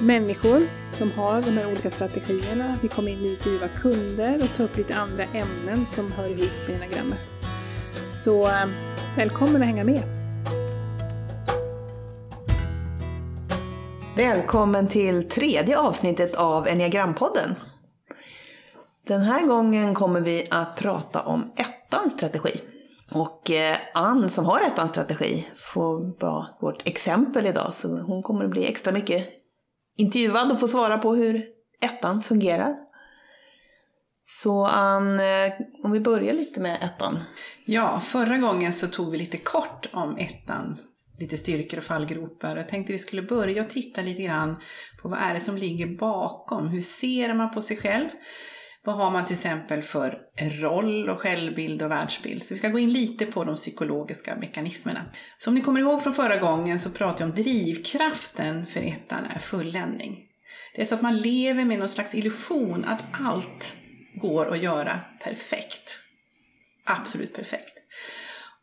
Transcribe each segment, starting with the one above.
människor som har de här olika strategierna. Vi kommer intervjua kunder och ta upp lite andra ämnen som hör ihop med enagrammet. Så eh, välkommen att hänga med! Välkommen till tredje avsnittet av Enneagrampodden. Den här gången kommer vi att prata om ettans strategi. Och eh, Ann som har ettans strategi får vara vårt exempel idag. Så hon kommer att bli extra mycket intervjuad och få svara på hur ettan fungerar. Så Ann, eh, om vi börjar lite med ettan. Ja, förra gången så tog vi lite kort om ettan, lite styrkor och fallgropar. Jag tänkte vi skulle börja och titta lite grann på vad är det som ligger bakom. Hur ser man på sig själv? Vad har man till exempel för roll och självbild och världsbild? Så vi ska gå in lite på de psykologiska mekanismerna. Som ni kommer ihåg från förra gången så pratade jag om drivkraften för ettan är fulländning. Det är så att man lever med någon slags illusion att allt går att göra perfekt. Absolut perfekt.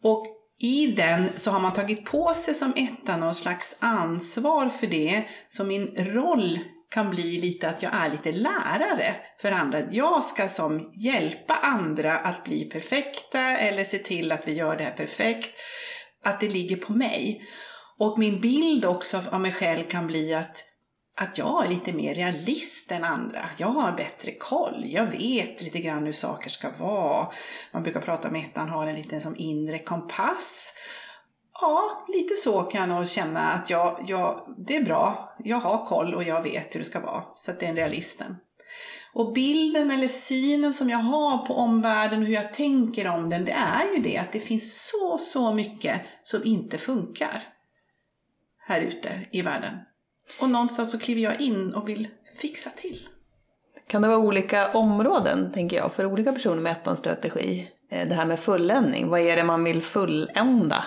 Och i den så har man tagit på sig som etta någon slags ansvar för det. Så min roll kan bli lite att jag är lite lärare för andra. Jag ska som hjälpa andra att bli perfekta eller se till att vi gör det här perfekt. Att det ligger på mig. Och min bild också av mig själv kan bli att att jag är lite mer realist än andra. Jag har bättre koll. Jag vet lite grann hur saker ska vara. Man brukar prata om att ettan har en liten som inre kompass. Ja, lite så kan jag nog känna att jag, jag, det är bra. Jag har koll och jag vet hur det ska vara. Så att det är en realisten. Och bilden eller synen som jag har på omvärlden och hur jag tänker om den, det är ju det att det finns så, så mycket som inte funkar här ute i världen. Och någonstans så kliver jag in och vill fixa till. Kan det vara olika områden, tänker jag, för olika personer med öppen strategi? Eh, det här med fulländning, vad är det man vill fullända?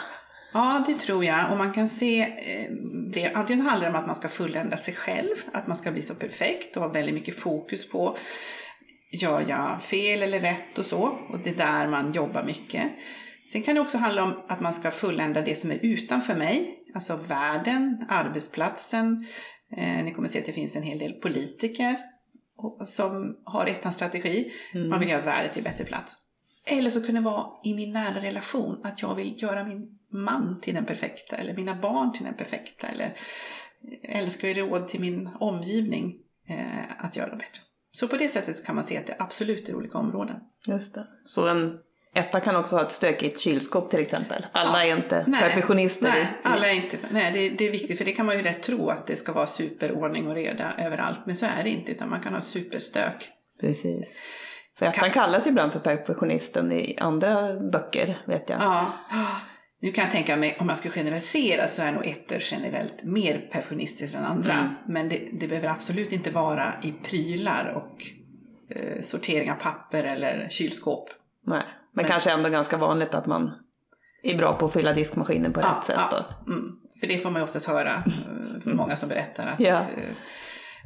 Ja, det tror jag. Och man kan se eh, det. Antingen handlar det om att man ska fullända sig själv, att man ska bli så perfekt och ha väldigt mycket fokus på gör jag fel eller rätt och så. Och det är där man jobbar mycket. Sen kan det också handla om att man ska fullända det som är utanför mig, alltså världen, arbetsplatsen. Eh, ni kommer se att det finns en hel del politiker som har ettans strategi. Mm. Man vill göra världen till bättre plats. Eller så kan det vara i min nära relation, att jag vill göra min man till den perfekta, eller mina barn till den perfekta, eller älskar ge råd till min omgivning eh, att göra bättre. Så på det sättet kan man se att det absolut är olika områden. Just det. Så en etta kan också ha ett stökigt kylskåp till exempel. Alla ja, är inte nej, perfektionister. Nej, alla är inte, nej det, det, är viktigt för det kan man ju rätt tro att det ska vara superordning och reda överallt. Men så är det inte utan man kan ha superstök. Precis. För ettan kan... kallas ibland för perfektionisten i andra böcker vet jag. Ja. Nu kan jag tänka mig, om man ska generalisera så är nog ettor generellt mer perfektionistiska än andra. Mm. Men det, det, behöver absolut inte vara i prylar och eh, sortering av papper eller kylskåp. Nej. Men, Men kanske ändå ganska vanligt att man är bra på att fylla diskmaskinen på ja, rätt sätt. Ja. Mm. För det får man ju oftast höra eh, från många som berättar att, ja.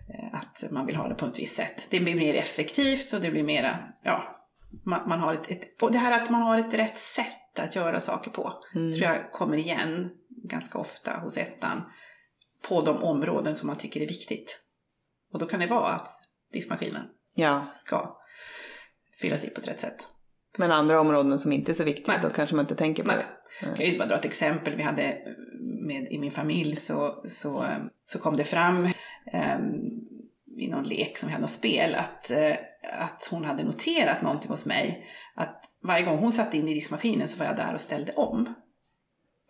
Eh, att man vill ha det på ett visst sätt. Det blir mer effektivt och det blir mera, ja, man, man har ett, ett, och det här att man har ett rätt sätt att göra saker på mm. tror jag kommer igen ganska ofta hos ettan på de områden som man tycker är viktigt. Och då kan det vara att diskmaskinen ja. ska fyllas i på ett rätt sätt. Men andra områden som inte är så viktiga, Nej. då kanske man inte tänker på Nej. det. Jag kan ju bara dra ett exempel. Vi hade med, i min familj så, så, så kom det fram Ehm, i någon lek som vi hade något spel att eh, att hon hade noterat någonting hos mig. Att varje gång hon satte in i diskmaskinen så var jag där och ställde om.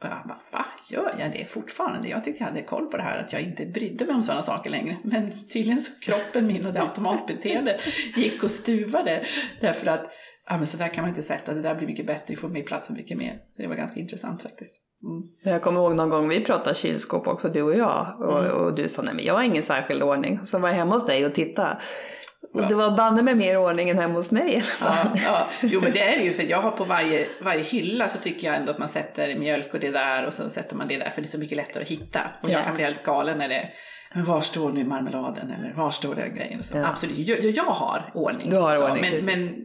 Och jag bara, va? Gör jag det fortfarande? Jag tyckte jag hade koll på det här, att jag inte brydde mig om sådana saker längre. Men tydligen så kroppen min och det automatbeteendet gick och stuvade. Därför att, ja men så där kan man inte sätta, det där blir mycket bättre, vi får mer plats och mycket mer. Så det var ganska intressant faktiskt. Mm. Jag kommer ihåg någon gång vi pratade kylskåp också, du och jag. Och, Mm. och du sa, nej men jag har ingen särskild ordning. Så var jag hemma hos dig och tittade. Och det var banne med mer ordning än hemma hos mig i alla fall. Ja, ja. Jo men det är det ju, för jag har på varje, varje hylla så tycker jag ändå att man sätter mjölk och det där och så sätter man det där för det är så mycket lättare att hitta. Och jag Ja. kan bli helt galen när det men var står nu marmeladen eller var står den grejen? Så, Ja. Absolut, jag, jag har ordning. Du har så, ordning, men, men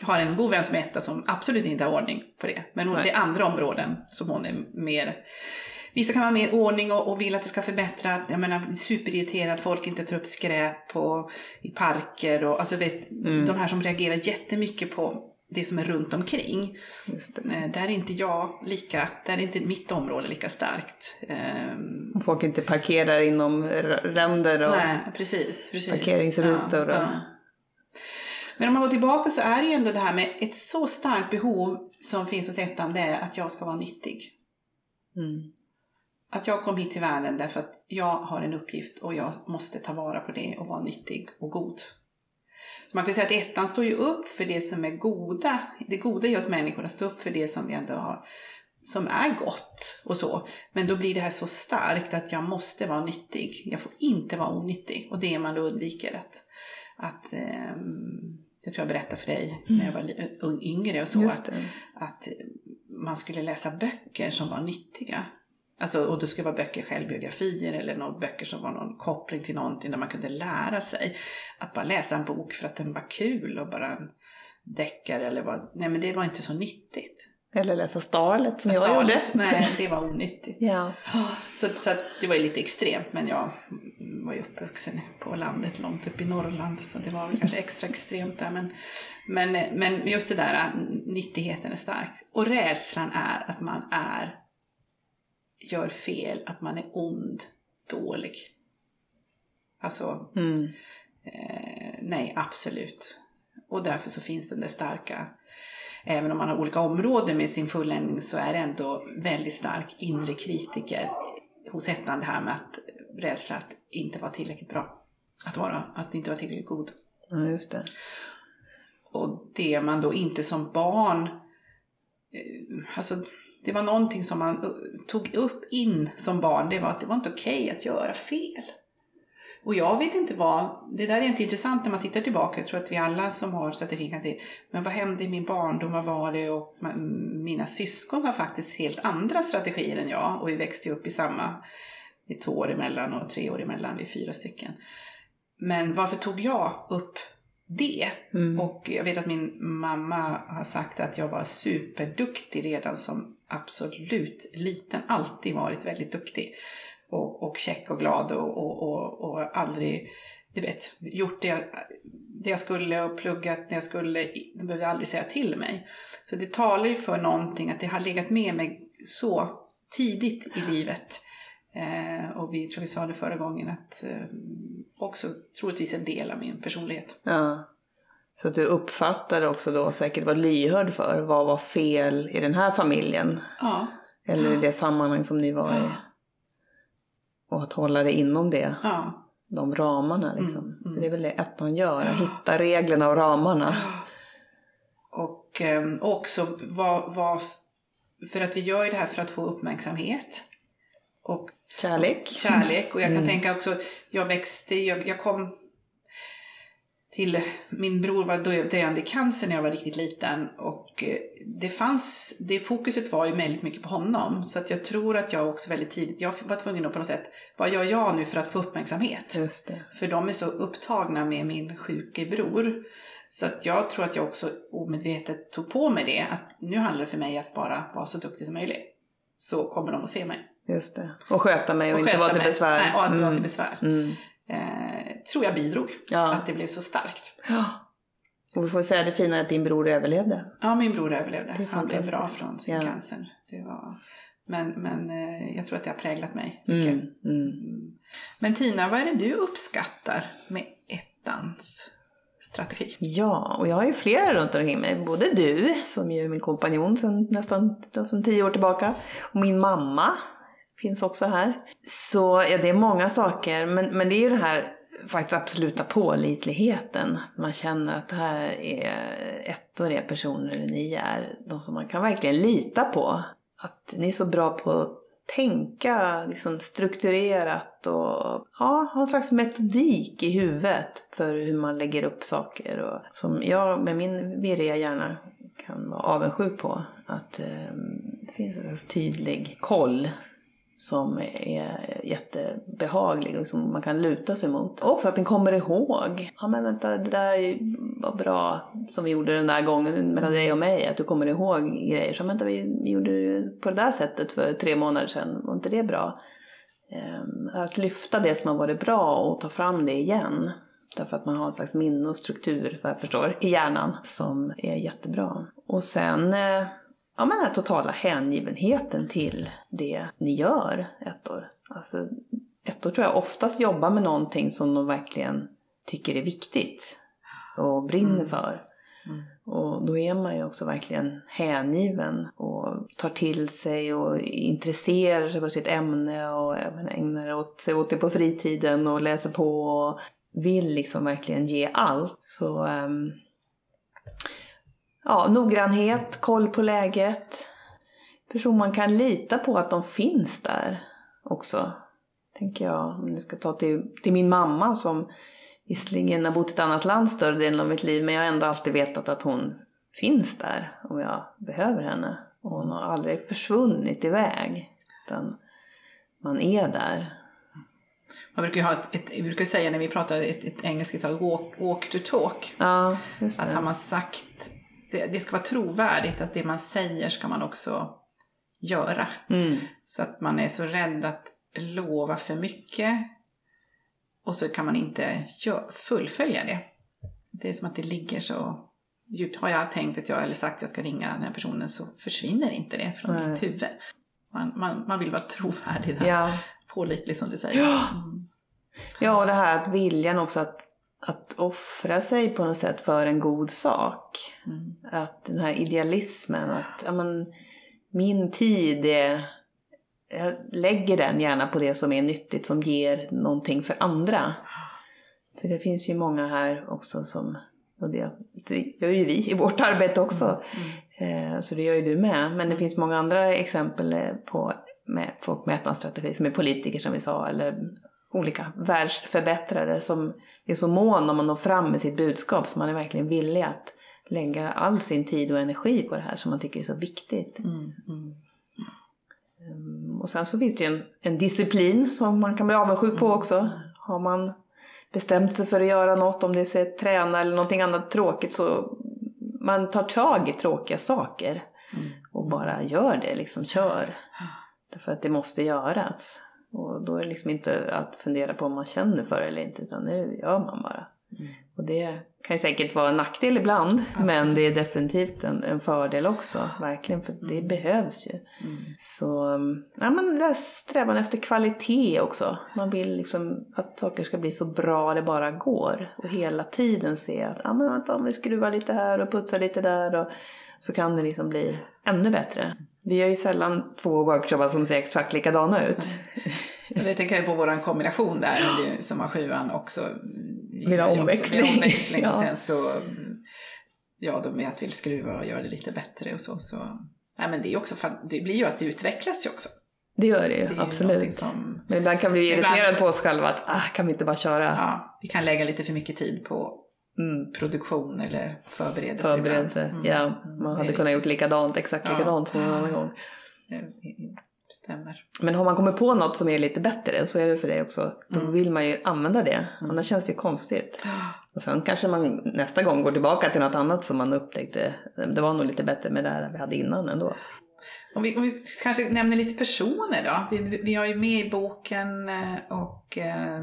jag har en god vän som etta som absolut inte har ordning på det. Men hon, Nej. det är andra områden som hon är mer Vissa kan ha mer ordning och, och vill att det ska förbättras. Jag menar superirriterad folk inte tar upp skräp på, i parker och alltså vet, Mm. de här som reagerar jättemycket på det som är runt omkring. Eh, Där är inte jag lika, där är inte mitt område lika starkt. Ehm, Om folk inte parkerar inom ränder och... Nej, precis. precis. Parkeringsrutor och- Men om man går tillbaka så är det ju ändå det här med ett så starkt behov som finns hos ettan, det är att jag ska vara nyttig. Mm. Att jag kom hit till världen därför att jag har en uppgift och jag måste ta vara på det och vara nyttig och god. Så man kan säga att ettan står ju upp för det som är goda, det goda i oss människor, att stå upp för det som vi ändå har, som är gott och så. Men då blir det här så starkt att jag måste vara nyttig. Jag får inte vara onyttig och det är man då undviker att, att ehm, jag tror jag berättade för dig när jag var li- ung- yngre och så, att, att man skulle läsa böcker som var nyttiga. Alltså, och det skulle vara böcker, självbiografier eller någon böcker som var någon koppling till någonting där man kunde lära sig. Att bara läsa en bok för att den var kul och bara en deckare eller vad. Nej men det var inte så nyttigt. Eller läsa Starlet som jag Talet, gjorde. Nej, det var onyttigt. Ja. Så, så att det var ju lite extremt men jag var ju uppvuxen på landet långt upp i Norrland så det var väl kanske extra extremt där. Men, men, men just det där nyttigheten är stark. Och rädslan är att man är, gör fel, att man är ond, dålig. Alltså, Mm. Eh, nej, absolut. Och därför så finns den där starka, även om man har olika områden med sin fulländning så är det ändå väldigt stark inre kritiker hos ettan det här med att rädsla att inte vara tillräckligt bra. Att, vara, att inte vara tillräckligt god. ja, just det. Och det man då inte som barn, eh, alltså det var någonting som man eh, tog upp in som barn, det var att det var inte okej okay att göra fel. Och jag vet inte vad, det där är inte intressant när man tittar tillbaka, jag tror att vi alla som har strategin kan se, men vad hände i min barndom, vad var det? Och mina syskon har faktiskt helt andra strategier än jag och vi växte upp i samma, i två år emellan och tre år emellan, vi är fyra stycken. Men varför tog jag upp det? Mm. Och jag vet att min mamma har sagt att jag var superduktig redan som absolut liten. Alltid varit väldigt duktig. Och, och käck och glad och, och, och, och aldrig, du vet, gjort det jag, det jag skulle och pluggat när jag skulle. De behövde aldrig säga till mig. Så det talar ju för någonting att det har legat med mig så tidigt i livet. Eh, och vi tror vi sa det förra gången att eh, också troligtvis en del av min personlighet. Ja. Så att du uppfattade också då säkert var lyhörd för vad var fel i den här familjen. Ja, Eller i det sammanhang som ni var i. Och att hålla det inom det, ja. de ramarna liksom. Mm, mm. Det är väl det ett man gör, att hitta reglerna och ramarna. Och eh, också vad, vad, för att vi gör ju det här för att få uppmärksamhet. Och Kärlek. kärlek. Och jag kan Mm. tänka också, jag växte, jag, jag kom till, min bror var dö- döende i cancer när jag var riktigt liten och eh, det fanns, det fokuset var ju väldigt mycket på honom. Så att jag tror att jag också väldigt tidigt, jag var tvungen att på något sätt, vad gör jag nu för att få uppmärksamhet? För de är så upptagna med min sjuke bror. Så att jag tror att jag också omedvetet tog på mig det. Att nu handlar det för mig att bara vara så duktig som möjligt. Så kommer de att se mig. Just det. Och sköta mig och, Och inte vara till besvär. Nej, och att inte vara till Mm. besvär. Mm. Eh, tror jag bidrog. Ja. Att det blev så starkt. ja. Och vi får säga det fina att din bror överlevde. Ja, min bror överlevde. Han blev bra från sin Ja. cancer. Det var... Men, men eh, jag tror att det har präglat mig mycket. Mm. Mm. Mm. Men Tina, vad är det du uppskattar med ettans strategi. Ja, och jag har ju flera runt omkring mig. Både du, som ju är min kompanjon sedan nästan sedan tio år tillbaka, och min mamma finns också här. Så ja, det är många saker, men, men det är ju det här faktiskt absoluta pålitligheten. Man känner att det här är ettor personer, eller ni är de som man kan verkligen lita på. Att ni är så bra på att tänka liksom strukturerat och ja, ha en slags metodik i huvudet för hur man lägger upp saker. Och, som jag med min virriga hjärna kan vara avundsjuk på. Att eh, det finns en tydlig koll som är jättebehaglig och som man kan luta sig mot. Och också att den kommer ihåg. Ja men vänta, det där var bra som vi gjorde den där gången mellan dig och mig. Att du kommer ihåg grejer. Så vänta, vi gjorde det på det där sättet för tre månader sedan. Var inte det bra? Ehm, att lyfta det som har varit bra och ta fram det igen. Därför att man har en slags minne och struktur, vad jag förstår, i hjärnan som är jättebra. Och sen eh, ja, men den här totala hängivenheten till det ni gör ettor. Alltså, ettor tror jag oftast jobbar med någonting som de verkligen tycker är viktigt och brinner mm. för. Mm. Och då är man ju också verkligen hängiven och tar till sig och intresserar sig för sitt ämne och ägnar åt sig åt det på fritiden och läser på och vill liksom verkligen ge allt. Så um, ja, noggrannhet, koll på läget. Person man kan lita på att de finns där också. Tänker jag, om du ska ta till, till min mamma som visserligen har bott i ett annat land större delen av mitt liv men jag har ändå alltid vetat att hon finns där om jag behöver henne. Och hon har aldrig försvunnit iväg. Utan man är där. Man brukar ha ett, ett brukar säga när vi pratar ett, ett engelskt uttag, walk, walk to talk. Ja, att har man sagt det, det, ska vara trovärdigt, att det man säger ska man också göra. Mm. Så att man är så rädd att lova för mycket och så kan man inte fullfölja det. Det är som att det ligger så djupt. Har jag tänkt att jag, eller sagt att jag ska ringa den här personen så försvinner inte det från Nej. mitt huvud. Man, man, man vill vara trovärdig där. Ja. Pålitlig som du säger. Mm. Ja, och det här att viljan också att att offra sig på något sätt för en god sak. Mm. Att den här idealismen, att ja, men, min tid är... Jag lägger den gärna på det som är nyttigt, som ger någonting för andra. För det finns ju många här också som, och det, gör ju vi i vårt arbete också. Mm. Mm. Så det gör ju du med. Men det finns många andra exempel på med folk med strategi som är politiker som vi sa, eller olika världsförbättrare som är så mån om att nå fram med sitt budskap så man är verkligen villig att lägga all sin tid och energi på det här som man tycker är så viktigt. Mm, mm. Um, och sen så finns det ju en, en, disciplin som man kan bli avundsjuk på också. Har man bestämt sig för att göra något, om det är träna eller någonting annat tråkigt så man tar tag i tråkiga saker mm. och bara gör det, liksom kör. Därför att det måste göras. Och då är det liksom inte att fundera på om man känner för det eller inte utan det gör man bara. Mm. Och det kan ju säkert vara en nackdel ibland Absolut. men det är definitivt en, en, fördel också. Verkligen för det mm. behövs ju. Mm. Så ja, men strävan efter kvalitet också. Man vill liksom att saker ska bli så bra det bara går. Och hela tiden se att ja, men vänta, om vi skruvar lite här och putsar lite där och så kan det liksom bli ännu bättre. Vi gör ju sällan två workshoppar som ser exakt likadana ut. Jag tänker på vår kombination där, du som har sjuan också. Vill ha omväxling. Vill omväxling ja. och sen så, ja, de att vill skruva och göra det lite bättre och så. så. Nej, men det, är också, det blir ju att det utvecklas ju också. Det gör det ju, det absolut. Som, men ibland kan vi bli irriterade på oss själva att, ah, kan vi inte bara köra? Ja, vi kan lägga lite för mycket tid på mm. produktion eller förberedelse. Förberedelse, mm. ja. Man hade kunnat gjort likadant, exakt ja. likadant som en annan gång. Stämmer. Men har man kommit på något som är lite bättre så är det för dig också. Då mm. vill man ju använda det. Mm. Annars känns det ju konstigt. Och sen kanske man nästa gång går tillbaka till något annat som man upptäckte. Det var nog lite bättre med det här vi hade innan ändå. Om vi, om vi kanske nämner lite personer då. Vi, vi har ju med i boken eh, och eh,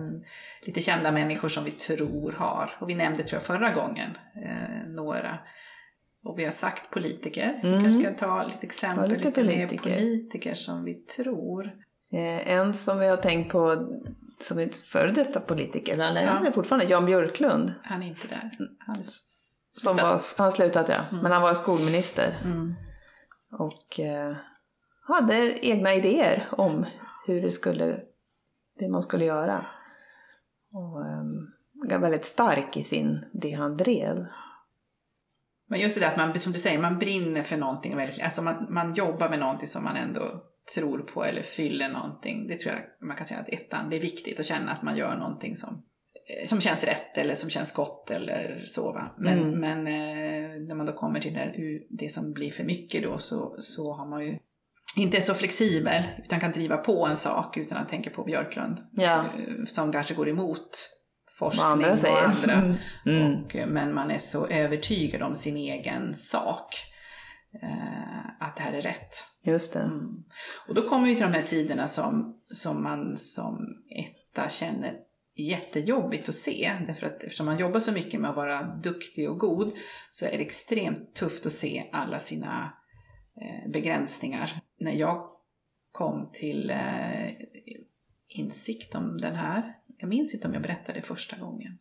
lite kända människor som vi tror har. Och vi nämnde tror jag förra gången eh, några. Och vi har sagt politiker. Mm. kanske kan ta lite exempel. Ja, lite, lite politiker. politiker som vi tror. Eh, en som vi har tänkt på som är före detta politiker, eller han är- Ja. fortfarande Jan Björklund. Han är inte där. Han Som var, han slutat ja, men han var skolminister. Mm. Och eh, hade egna idéer om hur det skulle, det man skulle göra. Och eh, var väldigt stark i sin, det han drev. Men just det där att man, som du säger, man brinner för någonting väldigt, alltså man, man jobbar med någonting som man ändå tror på eller fyller någonting. Det tror jag man kan säga att ettan, det är viktigt att känna att man gör någonting som, som känns rätt eller som känns gott eller så va. Men, Mm. men eh, när man då kommer till det, det som blir för mycket då så, så har man ju inte är så flexibel utan kan driva på en sak utan att tänka på Björklund. Ja. eh, Som kanske går emot forskning andra och andra. Mm. Mm. Och, eh, men man är så övertygad om sin egen sak. Eh, att det här är rätt. Just det. Mm. Och då kommer vi till de här sidorna som, som man som etta känner jättejobbigt att se. Därför att eftersom man jobbar så mycket med att vara duktig och god så är det extremt tufft att se alla sina eh, begränsningar. När jag kom till eh, insikt om den här, jag minns inte om jag berättade första gången.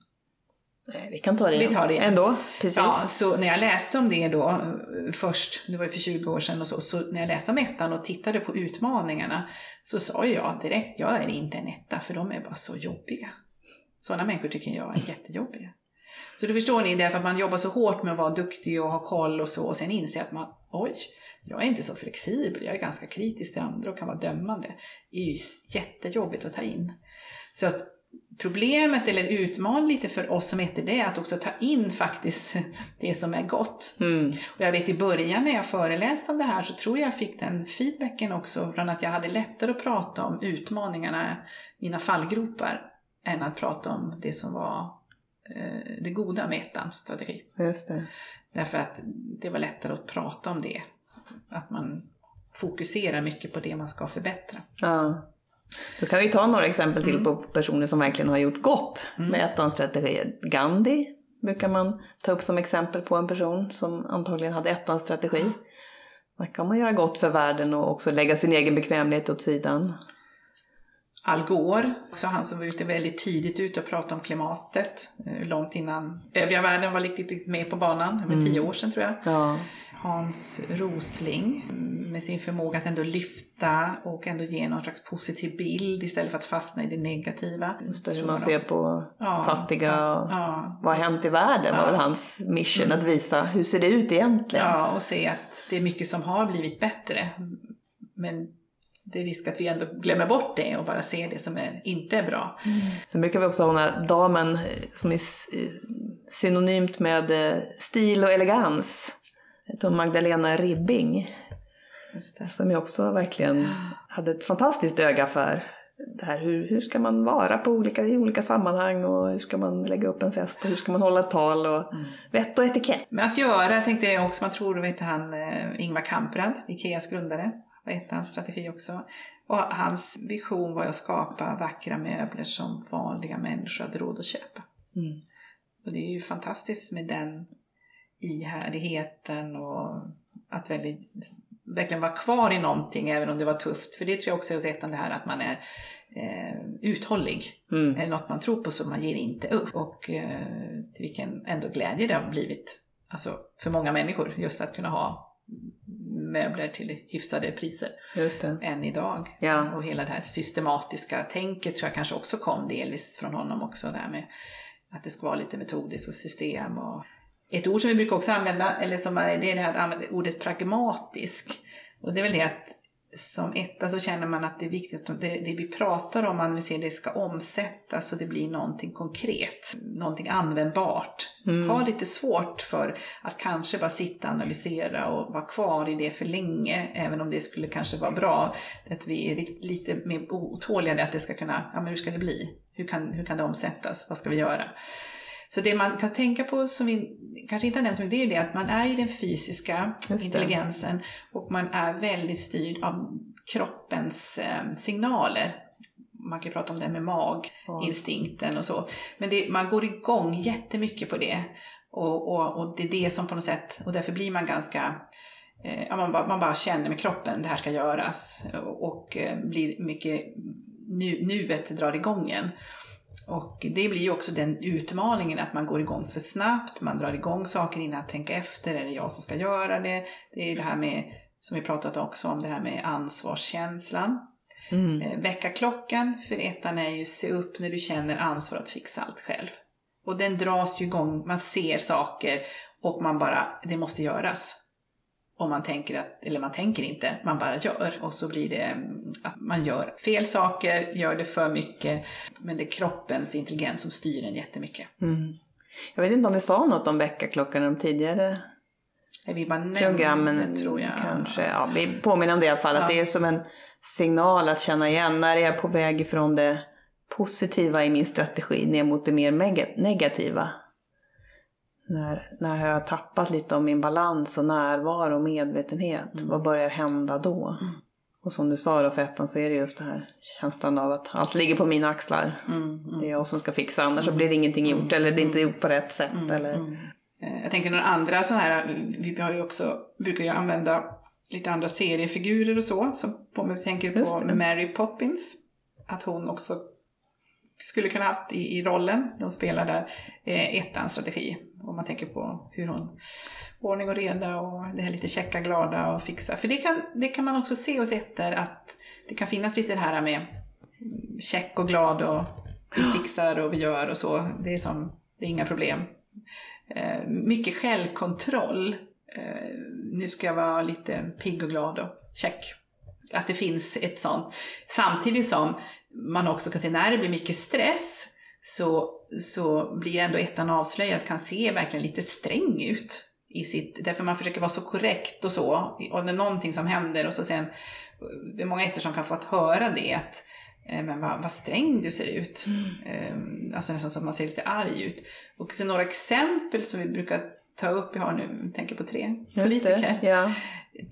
Nej, vi kan ta det Vi tar det igen. Ändå, precis. Ja, så när jag läste om det då eh, först, det var ju för 20 år sedan och så, så när jag läste om ettan och tittade på utmaningarna så sa jag direkt, jag är inte en etta för de är bara så jobbiga. Sådana människor tycker jag är jättejobbiga. Så då förstår ni, därför att man jobbar så hårt med att vara duktig och ha koll och så och sen inser att man, oj, jag är inte så flexibel, jag är ganska kritisk till andra och kan vara dömande. Det är ju jättejobbigt att ta in. Så att problemet eller utmaningen lite för oss som heter det är att också ta in faktiskt det som är gott. Mm. Och jag vet i början när jag föreläste om det här så tror jag jag fick den feedbacken också från att jag hade lättare att prata om utmaningarna, mina fallgropar, än att prata om det som var eh, det goda med ettans strategi. Just det. Därför att det var lättare att prata om det. Att man fokuserar mycket på det man ska förbättra. Ja. Då kan vi ta några exempel till Mm. på personer som verkligen har gjort gott med ettans strategi. Gandhi brukar man ta upp som exempel på en person som antagligen hade ettans strategi. Där kan man göra gott för världen och också lägga sin egen bekvämlighet åt sidan. Al Gore, också han som var ute väldigt tidigt ute och pratade om klimatet. eh, Långt innan övriga världen var riktigt med på banan. Det var tio år sedan tror jag. Ja, Hans Rosling mm, med sin förmåga att ändå lyfta och ändå ge någon slags positiv bild istället för att fastna i det negativa. just det, hur man var ser på Ja, fattiga och Ja, vad har hänt i världen var Ja. väl hans mission att visa hur ser det ut egentligen. ja, och se att det är mycket som har blivit bättre. Men det är risk att vi ändå glömmer bort det och bara ser det som är, inte är bra. Sen brukar vi också ha den här damen som är synonymt med eh, stil och elegans. Magdalena Ribbing. Som jag också verkligen hade ett fantastiskt öga för. Det här, hur, hur ska man vara på olika, i olika sammanhang och hur ska man lägga upp en fest och hur ska man hålla tal och vett och etikett. Men att göra tänkte jag också, man tror, vet han, eh, Ingvar Kamprad, Ikeas grundare, var ett hans strategi också. Och hans vision var att skapa vackra möbler som vanliga människor hade råd att köpa. Mm. Och det är ju fantastiskt med den ihärdigheten och att väldigt, verkligen vara kvar i någonting även om det var tufft. För det tror jag också är hos ettan det här att man är eh, uthållig. Mm. Det något man tror på så man ger inte upp. Och eh, till vilken ändå glädje det har blivit alltså, för många människor just att kunna ha möbler till hyfsade priser än idag. Ja. Och hela det här systematiska tänket tror jag kanske också kom delvis från honom också. Det här med att det ska vara lite metodiskt och system. Och ett ord som vi brukar också använda, eller som är, det är det här att använda ordet pragmatisk. Och det är väl det att som etta så känner man att det är viktigt att det, det vi pratar om, se det ska omsättas så det blir någonting konkret, någonting användbart. Mm. Har lite svårt för att kanske bara sitta och analysera och vara kvar i det för länge, även om det skulle kanske vara bra. Att vi är lite- lite mer otåliga att det ska kunna, ja men hur ska det bli? Hur kan, hur kan det omsättas? Vad ska vi göra? Så det man kan tänka på som vi kanske inte har nämnt, det är ju det att man är i den fysiska intelligensen och man är väldigt styrd av kroppens eh, signaler. Man kan ju prata om det med maginstinkten och så. Men det, man går igång jättemycket på det. Och, och, och det är det som på något sätt, och därför blir man ganska eh, man, bara, man bara känner med kroppen, det här ska göras. Och, och eh, blir mycket nu, nuet drar igång en. Och det blir ju också den utmaningen att man går igång för snabbt, man drar igång saker innan att tänka efter, är det jag som ska göra det? Det är det här med, som vi pratat också om, det här med ansvarskänslan. Mm. Eh, väckarklockan för ettan är ju se upp när du känner ansvar att fixa allt själv. Och den dras ju igång, man ser saker och man bara, det måste göras. Och man tänker att, eller man tänker inte, man bara gör. Och så blir det mm, att man gör fel saker, gör det för mycket. Men det är kroppens intelligens som styr en jättemycket. Mm. Jag vet inte om vi sa något om väckarklockan i de tidigare Vi bara nämnde, programmen. tror jag. Kanske. Ja, vi påminner om det i alla fall. Att Ja. det är som en signal att känna igen när jag är på väg ifrån det positiva i min strategi ner mot det mer negativa. När, när har jag tappat lite av min balans och närvaro och medvetenhet? Vad börjar hända då? Och som du sa då för ettan så är det just det här känslan av att allt ligger på mina axlar. Mm, mm. Det är jag som ska fixa annars så blir det ingenting gjort eller det blir inte gjort på rätt sätt. Eller... Eh, Jag tänker några andra så här, vi har ju också, brukar ju använda lite andra seriefigurer och så. Som om vi tänker på. Mary Poppins. Att hon också skulle kunna haft i, i rollen. De spelar där eh, ettans strategi. Om man tänker på hur hon ordning och reda och det här lite checka, glada och fixa. För det kan, det kan man också se hos ettor att det kan finnas lite det här med check och glad och vi fixar och vi gör och så. Det är som, det är inga problem. Eh, mycket självkontroll. Eh, nu ska jag vara lite pigg och glad och check. Att det finns ett sånt. Samtidigt som man också kan se när det blir mycket stress så, så blir ändå ettan avslöjad, kan se verkligen lite sträng ut. I sitt, därför man försöker vara så korrekt och så. Och det är någonting som händer och så sen, det är många ettor som kan få att höra det. Att, eh, men vad, vad sträng du ser ut. Eh, Alltså nästan som att man ser lite arg ut. Och så några exempel som vi brukar ta upp, jag har nu, tänker på tre Just politiker. Ja.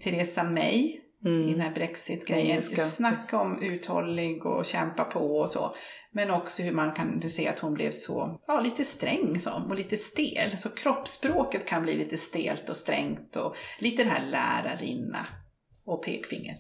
Theresa May i den Mm. här Brexit-grejen. Snacka om uthållig och kämpa på och så. Men också hur man kan du se att hon blev så, ja lite sträng så, och lite stel. Så kroppsspråket kan bli lite stelt och strängt och lite det här lärarinna och pekfinger.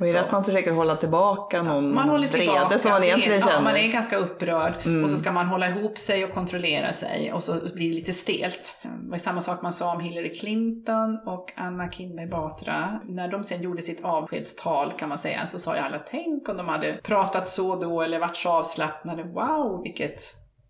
Och är det Så. att man försöker hålla tillbaka någon Man håller tillbaka. vrede som man egentligen ja, känner? man är ganska upprörd Mm. och så ska man hålla ihop sig och kontrollera sig och så blir det lite stelt. Det var samma sak man sa om Hillary Clinton och Anna Kinberg Batra. När de sen gjorde sitt avskedstal kan man säga så sa ju alla tänk om de hade pratat så då eller varit så avslappnade. Wow, vilket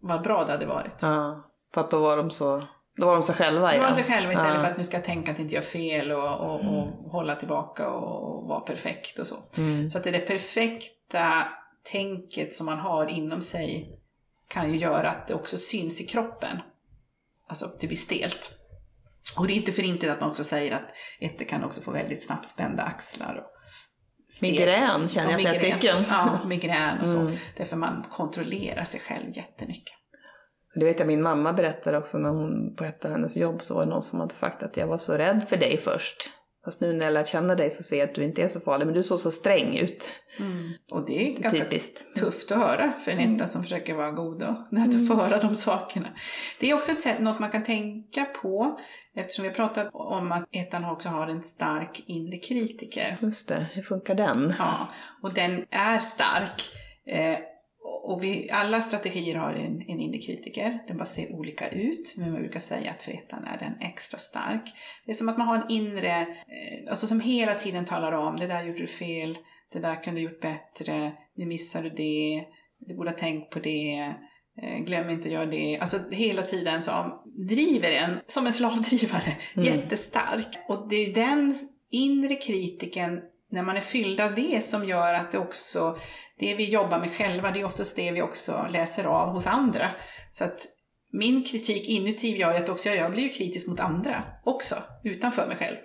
vad bra det hade varit. Ja, för att då var de så, då var de sig själva Det igen. var sig själva istället Ja. för att nu ska jag tänka att inte jag fel och, och, och hålla tillbaka och vara perfekt och så. Mm. Så att det där perfekta tänket som man har inom sig kan ju göra att det också syns i kroppen. Alltså att det blir stelt. Och det är inte för inte att man också säger att ettor kan också få väldigt snabbt spända axlar. Och. Migrän känner jag Ja, flera stycken. Ja, migrän och så. Mm. Därför man kontrollerar sig själv jättemycket. Det vet jag min mamma berättade också när hon på ett av hennes jobb så var det någon som hade sagt att jag var så rädd för dig först. Fast nu när jag lärt känna dig så ser jag att du inte är så farlig men du såg så sträng ut. Och det är ganska Typiskt. tufft att höra för en etta som försöker vara god och att få höra de sakerna. Det är också ett sätt, något man kan tänka på eftersom vi har pratat om att ettan också har en stark inre kritiker. Just det, hur funkar den? Ja, och den är stark. Och vi, alla strategier har en, en inre kritiker. Den bara ser olika ut, men man brukar säga att för ettan är den extra stark. Det är som att man har en inre, eh, alltså som hela tiden talar om, det där gjorde du fel, det där kunde du gjort bättre, nu missar du det, du borde ha tänkt på det, eh, glöm inte att göra det. Alltså hela tiden som driver en, som en slavdrivare, Mm. jättestark. Och det är den inre kritiken när man är fylld av det som gör att det också, det vi jobbar med själva, det är oftast det vi också läser av hos andra. Så att min kritik inuti gör ju att också jag blir kritisk mot andra också, utanför mig själv.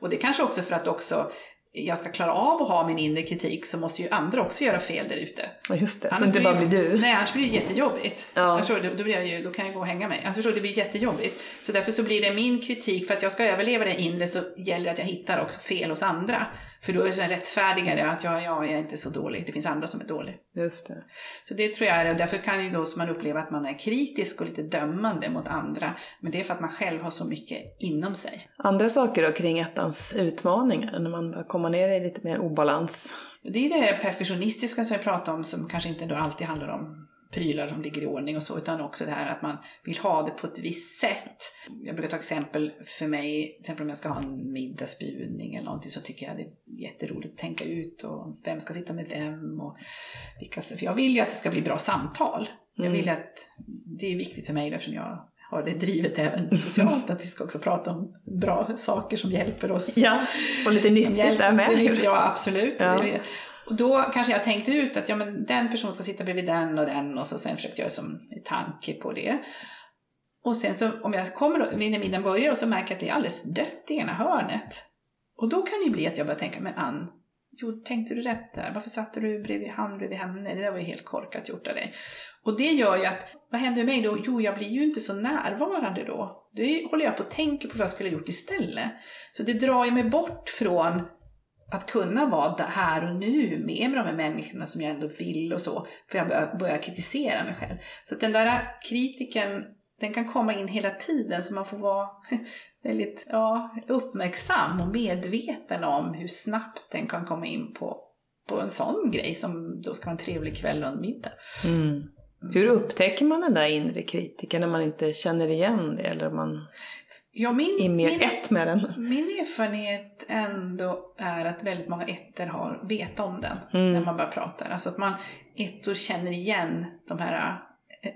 Och det kanske också för att också jag ska klara av att ha min inre kritik så måste ju andra också göra fel där ute. Ja, just det, så Annars inte bara blir du. Nej, annars blir det jättejobbigt. Ja. Jag förstår, då, då, blir jag ju, då kan jag gå och hänga mig. Jag förstår, det blir jättejobbigt. Så därför så blir det min kritik, för att jag ska överleva det inre så gäller det att jag hittar också fel hos andra. För då är det så rättfärdigare att ja, ja, jag är inte så dålig, det finns andra som är dåliga. Just det. Så det tror jag är, och därför kan ju då man uppleva att man är kritisk och lite dömande mot andra. Men det är för att man själv har så mycket inom sig. Andra saker då kring ettans utmaningar när man komma ner i lite mer obalans? Det är det här perfektionistiska som jag pratade om som kanske inte då alltid handlar om prylar som ligger i ordning och så, utan också det här att man vill ha det på ett visst sätt. Jag brukar ta exempel för mig, till exempel om jag ska ha en middagsbjudning eller någonting så tycker jag det är jätteroligt att tänka ut och vem ska sitta med vem och vilka, för jag vill ju att det ska bli bra samtal. Jag Mm. vill att, det är viktigt för mig eftersom jag har det drivet även socialt, att vi ska också prata om bra saker som hjälper oss Ja, och lite nyttigt där med. Ja, absolut. Ja. Och då kanske jag tänkte ut att ja, men den personen ska sitta bredvid den och den och så sen försökte jag som en tanke på det. Och sen så om jag kommer då, när middagen börjar och så märker jag att det är alldeles dött i ena hörnet. Och då kan det ju bli att jag börjar tänka, men Ann, jo, tänkte du rätt där? Varför satte du bredvid han bredvid henne? Det där var ju helt korkat gjort av dig. Och det gör ju att, vad händer med mig då? Jo, jag blir ju inte så närvarande då. Då håller jag på och tänker på vad jag skulle ha gjort istället. Så det drar ju mig bort från att kunna vara där här och nu med de här människorna som jag ändå vill och så. För jag börjar, kritisera mig själv. Så att den där kritiken, den kan komma in hela tiden så man får vara väldigt ja, uppmärksam och medveten om hur snabbt den kan komma in på, på en sån grej som då ska vara en trevlig kväll och en middag. Mm. Hur upptäcker man den där inre kritiken när man inte känner igen det eller man Ja, min, är mer min, ett med den? min erfarenhet ändå är att väldigt många ettor har vet om den Mm. när man börjar prata. Alltså att man ettor känner igen de här eh,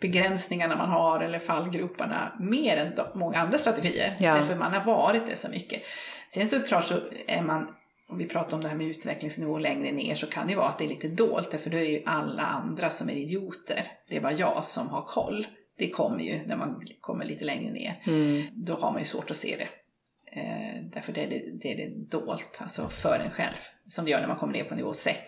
begränsningarna man har eller fallgroparna mer än de, många andra strategier. Ja. Därför man har varit det så mycket. Sen såklart så är man, om vi pratar om det här med utvecklingsnivå längre ner så kan det ju vara att det är lite dolt därför då är det ju alla andra som är idioter. Det är bara jag som har koll. Det kommer ju när man kommer lite längre ner Mm. då har man ju svårt att se det. Eh, därför det är det, det är det dolt, alltså för en själv. Som det gör när man kommer ner på nivå 6.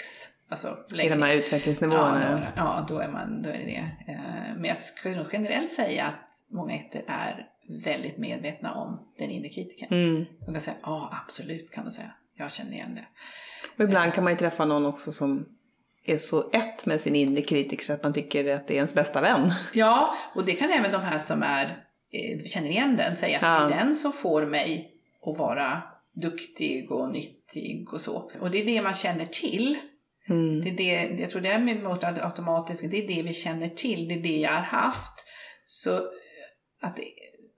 Alltså I de här utvecklingsnivåerna? Ja, då, ja då, är man, då är det det. Eh, men jag skulle nog generellt säga att många ettor är väldigt medvetna om den inre kritiken. Mm. De kan säga, ja absolut kan de säga. Jag känner igen det. Och ibland kan man ju träffa någon också som är så ett med sin inre kritiker så att man tycker att det är ens bästa vän. Ja, och det kan även de här som är, eh, känner igen den säga att Ja. det är den som får mig att vara duktig och nyttig och så. Och det är det man känner till. Mm. Det är det, jag tror det är med mot automatiskt, det är det vi känner till, det är det jag har haft. Så att,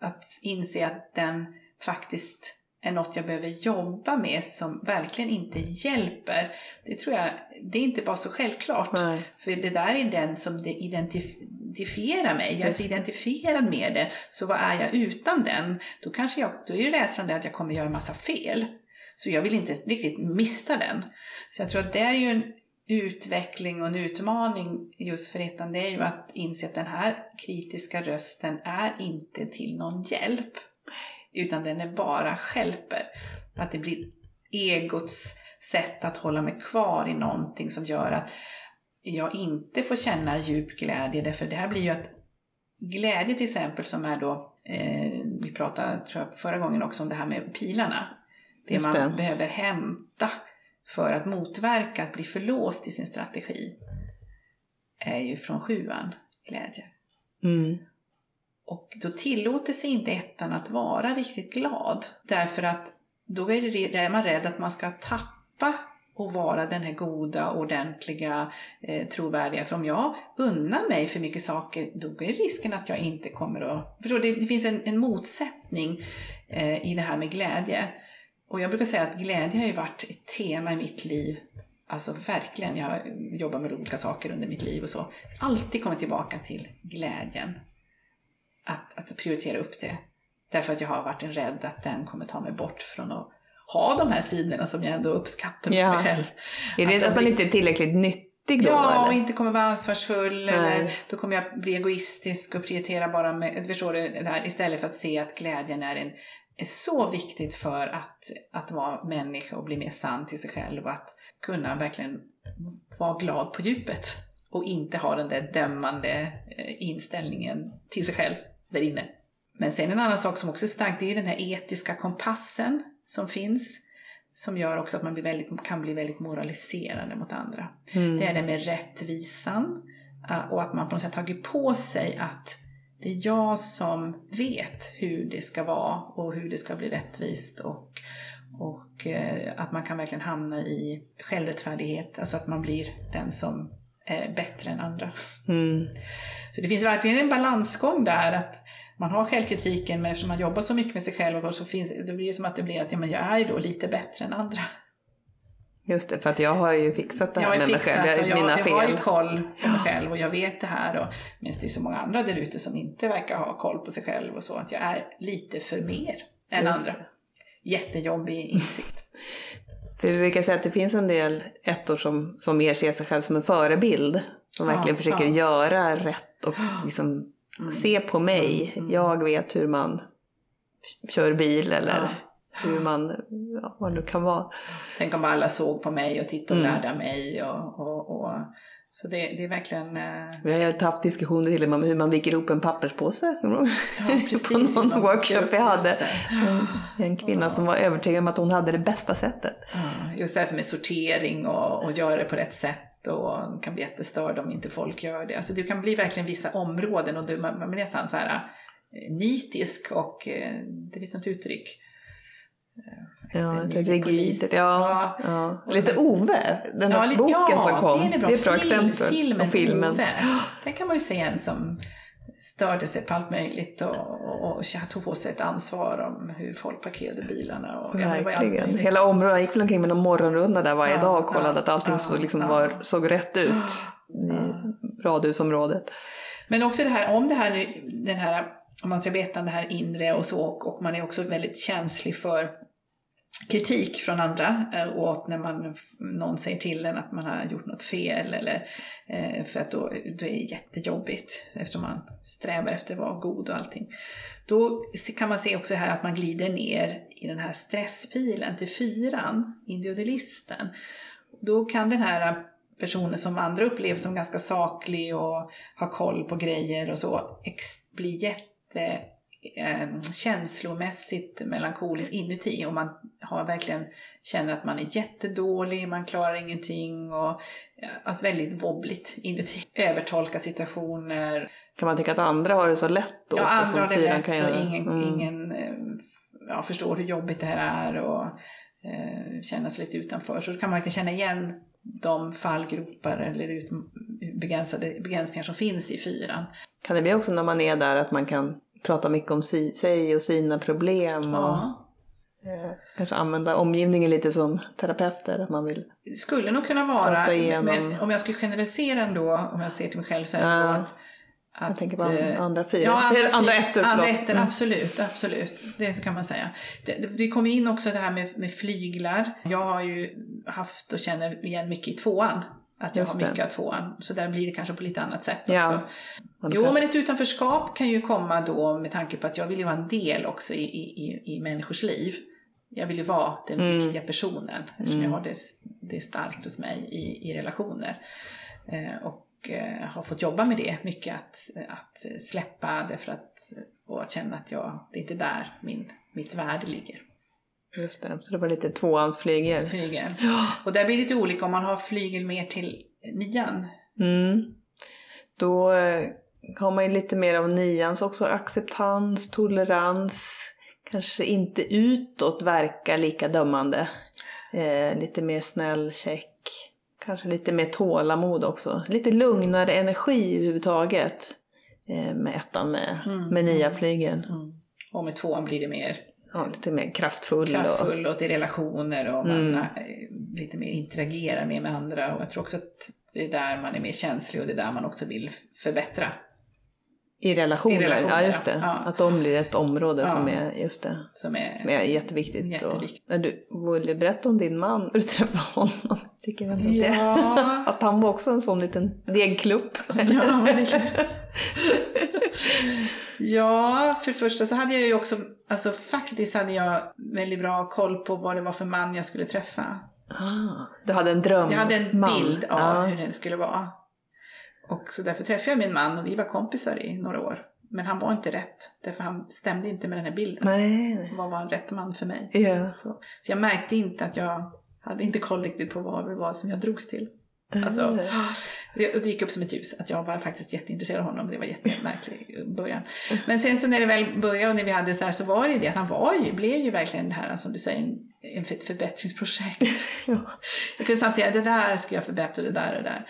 att inse att den faktiskt är något jag behöver jobba med som verkligen inte hjälper, det tror jag, det är inte bara så självklart. Nej. För det där är den som det identif- identifierar mig. Jag är Just så identifierad med det. Så vad är jag utan den? Då, kanske jag, då är ju rädslan att jag kommer göra en massa fel. Så jag vill inte riktigt mista den. Så jag tror att det är ju en utveckling och en utmaning just för ettan. Det är ju att inse att den här kritiska rösten är inte till någon hjälp. Utan den är bara skälper. Att det blir egots sätt att hålla mig kvar i någonting som gör att jag inte får känna djup glädje. Därför det här blir ju att glädje till exempel som är då, eh, vi pratade tror jag, förra gången också om det här med pilarna. Det Just man det. behöver hämta för att motverka att bli förlåst i sin strategi är ju från sjuan, glädje. Mm. Och då tillåter sig inte ettan att vara riktigt glad. Därför att då är, det, är man rädd att man ska tappa och vara den här goda, ordentliga, eh, trovärdiga. För om jag unnar mig för mycket saker, då är risken att jag inte kommer att... Förstår du? Det, det finns en, en motsättning eh, i det här med glädje. Och jag brukar säga att glädje har ju varit ett tema i mitt liv. Alltså verkligen, jag har jobbat med olika saker under mitt liv och så. Alltid kommit tillbaka till glädjen att, att prioritera upp det. Därför att jag har varit en rädd att den kommer ta mig bort från att ha de här sidorna som jag ändå uppskattar hos Ja. mig själv. Är det Att att, man blir- inte är tillräckligt nyttig då? Ja, och eller? inte kommer vara ansvarsfull Nej. eller då kommer jag bli egoistisk och prioritera bara med, förstår du, det här, istället för att se att glädjen är, en, är så viktigt för att, att vara människa och bli mer sann till sig själv och att kunna verkligen vara glad på djupet och inte ha den där dömande eh, inställningen till sig själv där inne. Men sen en annan sak som också är stark, det är ju den här etiska kompassen som finns som gör också att man blir väldigt, kan bli väldigt moraliserande mot andra. Mm. Det är det med rättvisan eh, och att man på något sätt tagit på sig att det är jag som vet hur det ska vara och hur det ska bli rättvist och, och eh, att man kan verkligen hamna i självrättfärdighet, alltså att man blir den som är bättre än andra. Mm. Så det finns verkligen en balansgång där, att man har självkritiken men eftersom man jobbar så mycket med sig själv så finns, det blir det som att det blir att ja, men jag är ju då lite bättre än andra. Just det, för att jag har ju fixat det här Jag med mig själv, jag, jag, mina jag har ju fel. koll på mig själv och jag vet det här. Och, medan det är så många andra där ute som inte verkar ha koll på sig själv och så. Att jag är lite för mer än Just andra. Jättejobbig insikt. För vi brukar säga att det finns en del ettor som, som mer ser sig själv som en förebild. Som Ja, verkligen försöker ja. göra rätt och liksom se på mig. Mm. Jag vet hur man kör bil eller Ja. hur man, ja, vad det nu kan vara. Tänk om alla såg på mig och tittade och Mm. lärde mig. Och, och, och, så det, det är verkligen... eh, Vi har haft diskussioner till och med om hur man viker ihop en papperspåse. Ja, precis. på någon Någon workshop vi hade. En kvinna som var övertygad om att hon hade det bästa sättet. Ja, Just det här med sortering och, och göra det på rätt sätt och kan bli jättestörd om inte folk gör det. Alltså det kan bli verkligen vissa områden och du, man, man blir nästan så här eh, nitisk och eh, det finns något uttryck. Ja, polis. rigidet. Ja, ja. Lite Ove, den här li- boken som kom. det är, bra. Det är ett bra Film- exempel. Filmen, och filmen. Ove. Där kan man ju se en som störde sig på allt möjligt och, och, och tog på sig ett ansvar om hur folk parkerade bilarna. Och, ja, Verkligen. möjligt. Hela området, jag gick väl omkring med någon morgonrunda där varje Ja, dag och kollade ja, att allting ja, så, liksom ja. var, såg rätt ut i radhusområdet. Men också det här, om det här nu, den här, om man ska veta det här inre och så, och man är också väldigt känslig för kritik från andra eh, och att när man, någon säger till en att man har gjort något fel eller eh, för att då, då är det jättejobbigt eftersom man strävar efter att vara god och allting. Då kan man se också här att man glider ner i den här stresspilen till fyran, individualisten. Då kan den här personen som andra upplever som ganska saklig och har koll på grejer och så ex- bli jätte eh, känslomässigt melankolisk inuti och man har verkligen känner att man är jättedålig, man klarar ingenting och ja, alltså väldigt wobbligt inuti. Övertolka situationer. Kan man tänka att andra har det så lätt då Ja, andra har det lätt kan och ingen, Mm. ingen eh, ja, förstår hur jobbigt det här är och eh, känna sig lite utanför. Så då kan man verkligen känna igen de fallgropar eller ut, begränsade, begränsningar som finns i fyran. Kan det bli också när man är där att man kan prata mycket om si, sig och sina problem och Ja. eh, kanske använda omgivningen lite som terapeuter? Att man vill... Det skulle nog kunna vara, men om jag skulle generalisera ändå, om jag ser till mig själv så är det Ja. att, att Jag tänker på eh, andra fyra. Ja, andra, Eller andra ettor, Andra förlåt. ettor, Mm. absolut, absolut. Det kan man säga. Det, det, kommer in också det här med, med flyglar. Jag har ju haft och känner igen mycket i tvåan. Att jag Just har det. mycket av tvåan. Så där blir det kanske på lite annat sätt Ja. också. Jo, men ett utanförskap kan ju komma då med tanke på att jag vill ju vara en del också i, i, i, människors liv. Jag vill ju vara den Mm. viktiga personen eftersom jag har det, det starkt hos mig i, i relationer. Eh, och eh, har fått jobba med det mycket, att, att släppa därför att, och att känna att jag, det är inte där min, mitt värde ligger. Just det, så det var lite tvåans flygel. Flygel. Och där blir det lite olika om man har flygel mer till nian. Mm. Då eh, har man ju lite mer av nians också. Acceptans, tolerans. Kanske inte utåt verka lika dömande. Eh, lite mer snäll, check. Kanske lite mer tålamod också. Lite lugnare energi överhuvudtaget. Eh, med ettan med, Mm. med nia flygeln. Och med tvåan blir det mer Ja, lite mer kraftfull. Och, kraftfull och till relationer och man Mm. eh, lite mer interagerar mer med andra. Och jag tror också att det är där man är mer känslig och det är där man också vill förbättra. I, relationer. I relationer, ja just det. ja. Att de blir ett område Ja. som är, just det. Som är, Som är jätteviktigt. Jätteviktigt. Och, men du, du berätta om din man när du träffade honom? Tycker jag Ja. att han var också en sån liten degklump. Ja, ja, för det första så hade jag ju också, alltså faktiskt hade jag väldigt bra koll på vad det var för man jag skulle träffa. Ah, du hade en dröm. Jag hade en man. bild av Ja. hur det skulle vara. Och så därför träffade jag min man och vi var kompisar i några år. Men han var inte rätt, därför han stämde inte med den här bilden. Nej. Vad var en rätt man för mig? Ja. Så, så jag märkte inte att jag hade inte koll riktigt på vad det var som jag drogs till. Alltså, Mm. det gick upp som ett ljus att jag var faktiskt jätteintresserad av honom. Det var jättemärkligt i början. Men sen så när det väl började och när vi hade så här så var det ju det att han var ju, blev ju verkligen det här som du säger, en, ett förbättringsprojekt. Ja. Jag kunde samtidigt säga det där ska jag förbättra, det där och det där.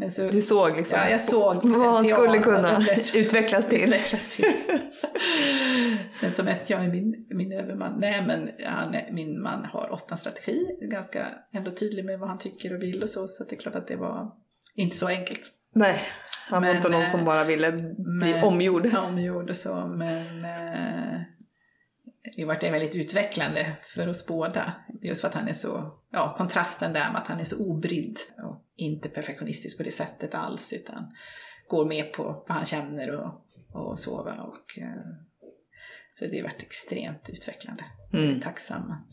Men så, Du såg liksom ja, jag såg vad han skulle kunna utvecklas till. utvecklas till. Sen så mätte jag min, min överman. Nej men han, min man har åtta strategi. Ganska ändå tydlig med vad han tycker och vill och så. Så det är klart att det var inte så enkelt. Nej, han var Men, inte någon eh, som bara ville bli men- omgjord. Omgjord och så. Men eh, det har varit väldigt utvecklande för oss båda. Just för att han är så, ja kontrasten där med att han är så obrydd. Och inte perfektionistisk på det sättet alls. Utan går med på vad han känner och, och så. va. Och, eh, så det har varit extremt utvecklande. Mm. Tacksam att...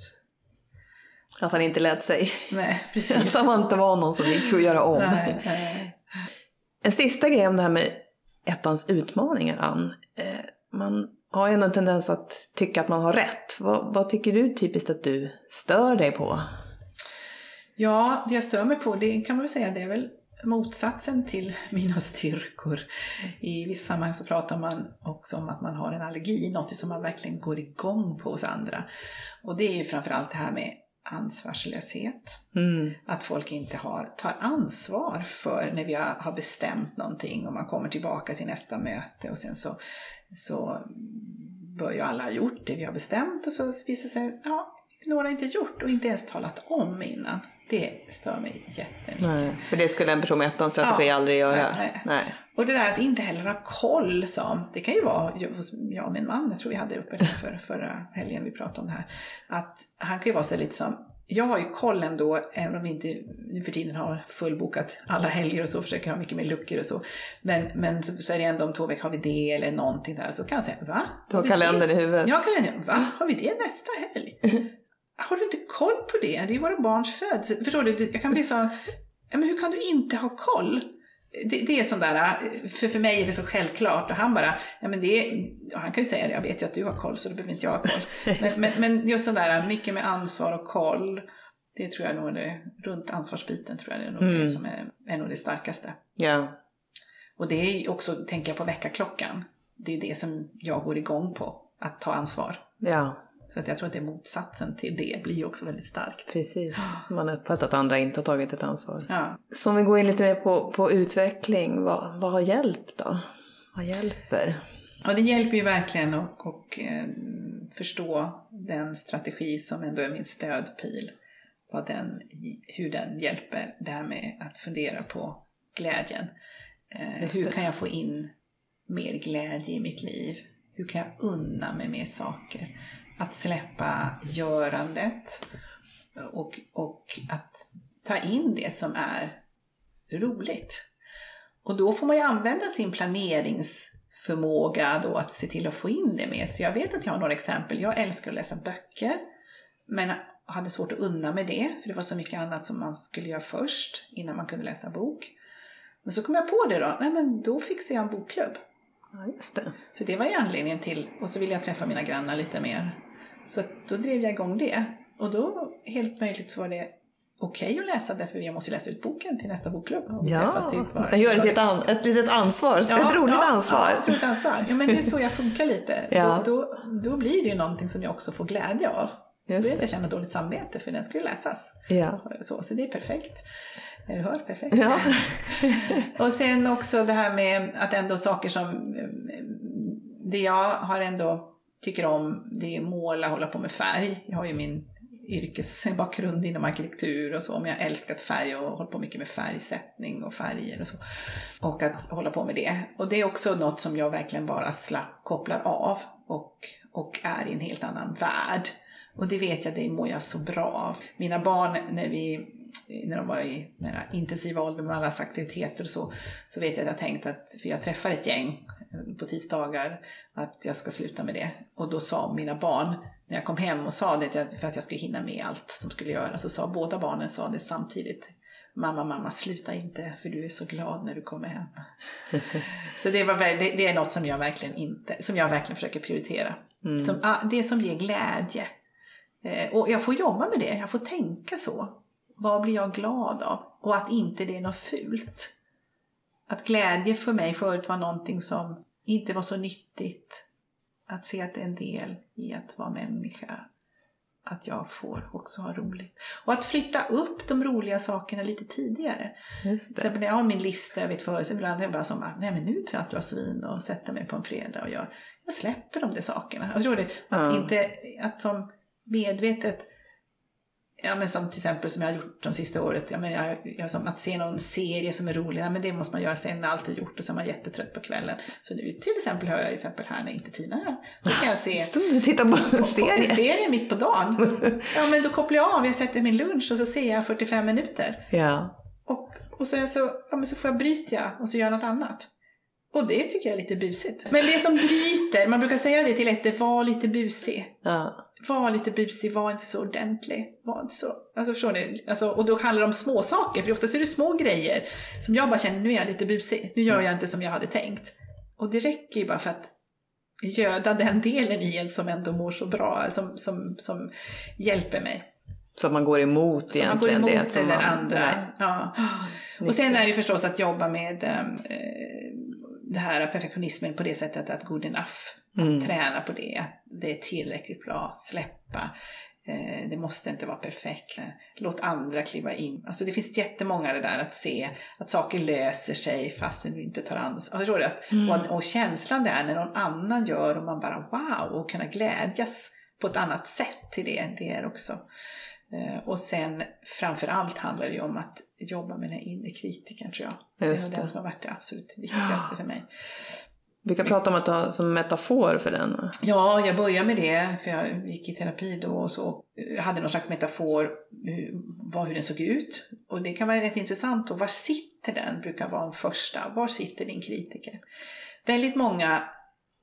Att han inte lät sig. Nej, precis. Att han inte var någon som gick att göra om. Nej, nej. En sista grej om det här med ettans utmaningar, Ann. Eh, man har ju ändå en tendens att tycka att man har rätt. Vad, vad tycker du typiskt att du stör dig på? Ja, det jag stör mig på, det kan man väl säga, det är väl motsatsen till mina styrkor. I vissa sammanhang så pratar man också om att man har en allergi, något som man verkligen går igång på hos andra. Och det är ju framförallt det här med ansvarslöshet. Mm. Att folk inte har, tar ansvar för när vi har, bestämt någonting och man kommer tillbaka till nästa möte och sen så, så bör ju alla ha gjort det vi har bestämt och så visar det sig ja, några har inte gjort och inte ens talat om innan. Det stör mig jättemycket. Nej, för det skulle en person med ettans strategi Ja. aldrig göra. Nej. Nej. Och det där att inte heller ha koll som, det kan ju vara jag och min man, jag tror vi hade uppe det för, förra helgen vi pratade om det här. Att han kan ju vara så lite som, jag har ju koll ändå, även om vi inte nu för tiden har fullbokat alla helger och så, försöker ha mycket mer luckor och så. Men, men så, så är det ändå om två veckor har vi det eller någonting där. Så kan han säga, va? Du har kalendern det? i huvudet. Ja, kalendern. Va? Har vi det nästa helg? Har du inte koll på det? Det är ju våra barns födelse. Förstår du? Det- Jag kan bli så... Men hur kan du inte ha koll? Det, det är sån där, för, för mig är det så självklart och han bara, ja men det är, och han kan ju säga det, jag vet ju att du har koll så då behöver inte jag ha koll. Men, men, men just sån där, mycket med ansvar och koll, det tror jag nog är det, runt ansvarsbiten tror jag det är nog det Mm. som är, är nog det starkaste. Ja. Och det är också, tänker jag på väckarklockan, det är ju det som jag går igång på, att ta ansvar. ja, Så att jag tror att det är motsatsen till det blir ju också väldigt starkt. precis. Man har uppfattat att andra inte har tagit ett ansvar. Ja. Så om vi går in lite mer på, på utveckling, vad, vad har hjälpt då? Vad hjälper? Och det hjälper ju verkligen att och, eh, förstå den strategi som ändå är min stödpil. Vad den, hur den hjälper det här med att fundera på glädjen. Eh, hur kan jag få in mer glädje i mitt liv? Hur kan jag unna mig mer saker? Att släppa görandet och, och att ta in det som är roligt. Och då får man ju använda sin planeringsförmåga då att se till att få in det med. Så jag vet att jag har några exempel. Jag älskar att läsa böcker, men hade svårt att unna mig det, för det var så mycket annat som man skulle göra först innan man kunde läsa bok. Men så kom jag på det då, nej men då fixar jag en bokklubb. Ja, just det. Så det var ju anledningen till, och så ville jag träffa mina grannar lite mer. Så då drev jag igång det. Och då, helt möjligt, så var det okej att läsa därför jag måste läsa ut boken till nästa bokklubb. Ja, jag gör ett, an, ett litet ansvar, ett roligt ansvar. Ja, ett roligt ansvar. Ja, men det är så jag funkar lite. Ja. Då, då, då blir det ju någonting som jag också får glädje av. Då Just vill jag det. inte känna dåligt samvete för den ska ju läsas. Ja. Så, så det är perfekt. Du hör, perfekt. Ja. Och sen också det här med att ändå saker som eh, det jag har ändå tycker om det är måla, hålla på med färg. Jag har ju min yrkesbakgrund inom arkitektur och så, men jag har älskat färg och hållit på mycket med färgsättning och färger och så. Och att hålla på med det. Och det är också något som jag verkligen bara slapp, kopplar av och, och är i en helt annan värld. Och det vet jag, det mår jag så bra av. Mina barn, när vi när de var i den här intensiva med allas aktiviteter och så, så vet jag att jag tänkt att, för jag träffar ett gäng på tisdagar, att jag ska sluta med det. Och då sa mina barn, när jag kom hem och sa det, för att jag skulle hinna med allt som skulle göras, så sa båda barnen sa det samtidigt. Mamma, mamma, sluta inte för du är så glad när du kommer hem. så det, var, det, det är något som jag verkligen inte, som jag verkligen försöker prioritera. Mm. Som, ah, det som ger glädje. Eh, och jag får jobba med det, jag får tänka så. vad blir jag glad av? Och att inte det är något fult. Att glädje för mig förut var någonting som inte var så nyttigt. Att se att det är en del i att vara människa. Att jag får också ha roligt. Och att flytta upp de roliga sakerna lite tidigare. Just det. när jag har min lista, jag vet förut, ibland är jag bara som att, nej men nu tar jag ett glas vin och sätter mig på en fredag och gör, jag släpper de där sakerna. Jag tror det, att Ja. inte, att som medvetet, ja men som till exempel som jag har gjort de sista året, ja, men jag, jag, som att se någon serie som är rolig, ja, men det måste man göra sen när allt är gjort och så är man jättetrött på kvällen. Så nu till exempel har jag till exempel här när inte Tina är här, så kan jag se Stod du och tittade på en en serie? serie mitt på dagen. Ja men då kopplar jag av, jag sätter min lunch och så ser jag 45 minuter. Ja. Och, och sen så, ja, men så får jag bryta och så gör jag något annat. Och det tycker jag är lite busigt. Men det som bryter, man brukar säga det till ett, var lite busig. ja. Var lite busig, var inte så ordentlig. Var inte så, alltså förstår ni? Alltså, och då handlar det om små saker, för oftast är det små grejer som jag bara känner, nu är jag lite busig. Nu gör jag inte som jag hade tänkt. Och det räcker ju bara för att göda den delen i en som ändå mår så bra, som, som, som hjälper mig. Så att man går emot Så man går egentligen emot det som man... andra. Ja. Och sen är det ju förstås att jobba med eh, det här perfektionismen på det sättet att good enough. Mm. Att träna på det, att det är tillräckligt bra, släppa. Eh, det måste inte vara perfekt. Låt andra kliva in. Alltså det finns jättemånga det där att se att saker löser sig fastän du inte tar ansvar. Förstår du? Att, Mm. och, och känslan där när någon annan gör och man bara wow och kunna glädjas på ett annat sätt till det, det är också Eh, Och sen framför allt handlar det ju om att jobba med den inre kritikern tror jag. Det är nog den det. som har varit det absolut viktigaste för mig. Vi kan prata om att ha som metafor för den. Ja, jag började med det för jag gick i terapi då och så. Jag hade någon slags metafor hur, vad, hur den såg ut. Och det kan vara rätt intressant. Och var sitter den? Brukar vara en första. Var sitter din kritiker? Väldigt många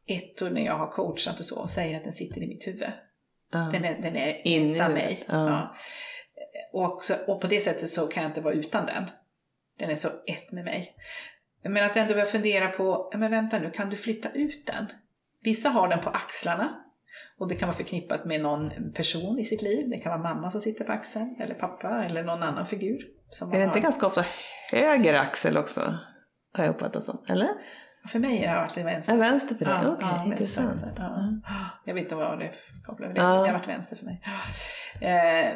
ettor när jag har coachat och så säger att den sitter i mitt huvud. Ja. Den är, den är In huvudet, mig. ja. Ja. Och, så, och på det sättet så kan jag inte vara utan den. Den är så ett med mig. Men att ändå börja fundera på, ja, men vänta nu, kan du flytta ut den? Vissa har den på axlarna. Och det kan vara förknippat med någon person i sitt liv. Det kan vara mamma som sitter på axeln, eller pappa, eller någon annan figur. Är det inte ganska ofta höger axel också? Har jag uppfattat som. Eller? För mig har det varit vänster. Är vänster för dig? Ja, Okej, ja, intressant. ja. Jag vet inte vad det är för koppling. Det, Ja. har varit vänster för mig. Eh,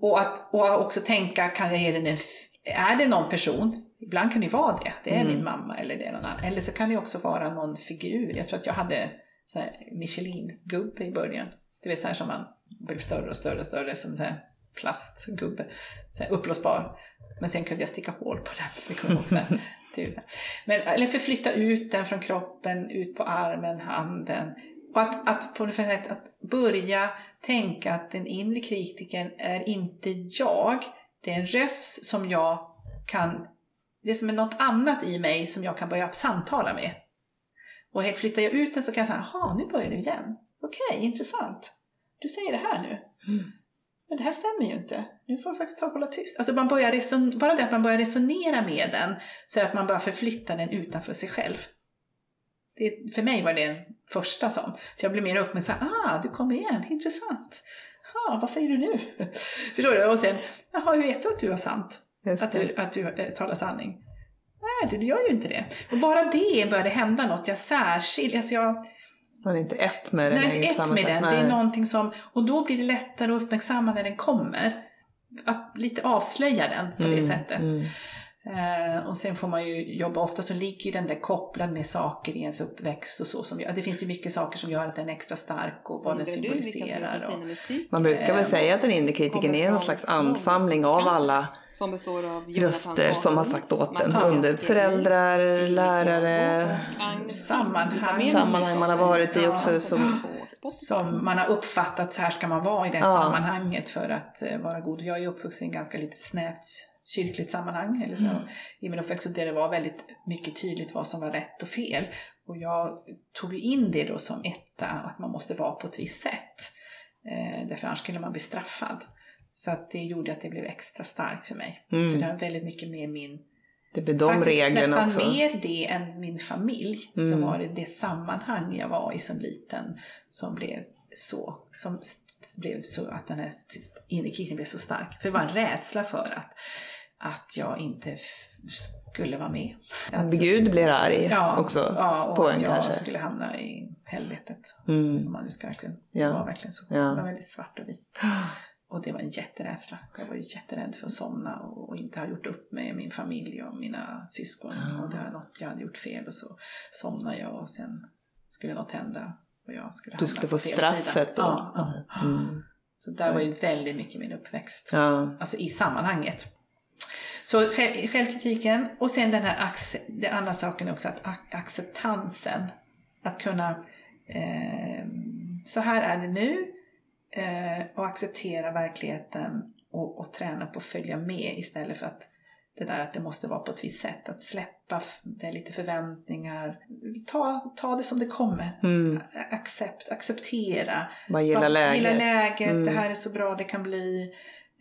och, att, och också tänka, kan jag ge den en... Är det någon person? Ibland kan det vara det. Det är Mm. min mamma eller det är någon annan. Eller så kan det också vara någon figur. Jag tror att jag hade Michelin-gubbe i början. Det vill säga som man blev större och större och större som så här plastgubbe. Så här uppblåsbar. Men sen kunde jag sticka hål på den. Det kunde också. Typ. Men, eller förflytta ut den från kroppen, ut på armen, handen. Och att, att på något sätt att börja tänka att den inre kritiken är inte jag. Det är en röst som jag kan, det är som är något annat i mig som jag kan börja samtala med. Och flyttar jag ut den så kan jag säga, jaha, nu börjar du igen. Okej, intressant. Du säger det här nu. Mm. Men det här stämmer ju inte. Nu får du faktiskt ta och hålla tyst. Alltså man börjar reson- bara det att man börjar resonera med den så att man bara förflyttar den utanför sig själv. Det, för mig var det en första sån. Så jag blev mer uppmärksam. Ah, du kommer igen. Intressant. Ah, vad säger du nu? Förstår du? Och sen, jaha, hur vet du att du har sant? Att det. du, att du eh, talar sanning? Nej, du, du gör ju inte det. Och bara det började hända något. Jag särskilt, alltså jag, Man är inte ett med den. Nej, inte ett med den. Det Nej. är någonting som, och då blir det lättare att uppmärksamma när den kommer. Att lite avslöja den på det Mm, sättet. mm. Eh, och sen får man ju jobba, ofta så ligger ju den där kopplad med saker i ens uppväxt och så. Som, det finns ju mycket saker som gör att den är extra stark och vad den symboliserar. Och, Man brukar väl Eh, säga att den inre kritiken är någon slags ansamling av alla Som består av röster som har sagt åt Martin en under föräldrar, lärare, Sammanhang. Sammanhang man har varit i också. Som, som man har uppfattat, så här ska man vara i det Ja. sammanhanget för att eh, vara god. Jag är ju uppvuxen i en ganska lite snävt kyrkligt sammanhang eller så, Mm. i min uppväxt där det var väldigt mycket tydligt vad som var rätt och fel. Och jag tog ju in det då som etta, att man måste vara på ett visst sätt. Eh, därför annars skulle man bli straffad. Så att det gjorde att det blev extra starkt för mig. Mm. Så det har väldigt mycket med min det blir de Faktiskt reglerna nästan också. mer det än min familj. Mm. Som var det, det sammanhang jag var i som liten som blev så. Som blev så, att den här inre kritiken blev så stark. För det var en rädsla för att, att jag inte skulle vara med. Att, Gud blir arg ja, också ja, och på att en jag kanske. skulle hamna i helvetet. Mm. Om man nu ska verkligen, Ja. det var verkligen så. Ja. Det var väldigt svart och vitt. Och det var en jätterädsla. Jag var ju jätterädd för att somna och, inte ha gjort upp med min familj och mina syskon. Ja. Och det var något jag hade gjort fel och så somnade jag och sen skulle något hända. Och jag skulle Du skulle få straffet då? Ja. Mm. Så där var ju väldigt mycket min uppväxt. Alltså i sammanhanget. Så själv, självkritiken och sen den här det andra saken också att ac- acceptansen. Att kunna, eh, så här är det nu eh, och acceptera verkligheten och, och träna på att följa med istället för att det där att det måste vara på ett visst sätt. Att släppa det är lite förväntningar. Ta, ta det som det kommer. Mm. Accept, acceptera. Bara gilla läget. Gilla läget, Mm. det här är så bra det kan bli.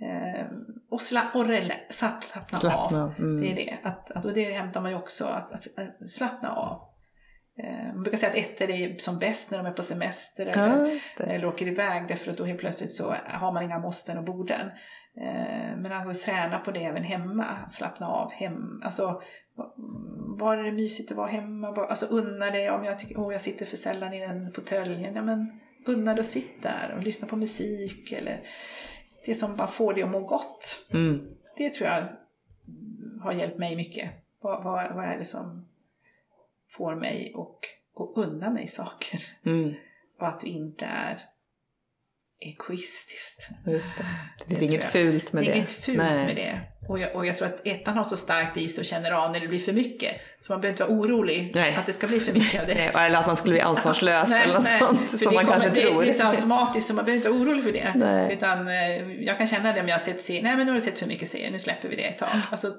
Eh, och sla, och rela, slapp, slappna, av. Slappna av. Mm. Det är det. Att, att, och det hämtar man ju också, att, att, slappna av. Eh, man brukar säga att ettor är som bäst när de är på semester eller, Ja, eller åker iväg därför att då helt plötsligt så har man inga måsten och borden. Eh, men att träna på det även hemma, att slappna av hem, alltså va- var är det mysigt att vara hemma? Alltså unna dig, om jag tycker åh jag sitter för sällan i den fåtöljen, ja men unna dig att sitta där och lyssna på musik eller det som bara får dig att må gott. Mm. Det tror jag har hjälpt mig mycket. Vad, vad, vad är det som får mig att, att unna mig saker? Mm. Och att det inte är egoistiskt. Just det. Det finns Det inget fult med det det. är inget fult Nej. med det. Och jag, och jag tror att ettan har så starkt i sig och känner av när det blir för mycket. Så man behöver inte vara orolig Nej. att det ska bli för mycket av det. Nej, eller att man skulle bli ansvarslös eller något sånt för som man kommer- kanske det, tror. Det är så automatiskt så man behöver inte vara orolig för det. Nej. Utan eh, jag kan känna det om jag har sett serier, nej men nu har du sett för mycket serier, nu släpper vi det ett tag. Alltså,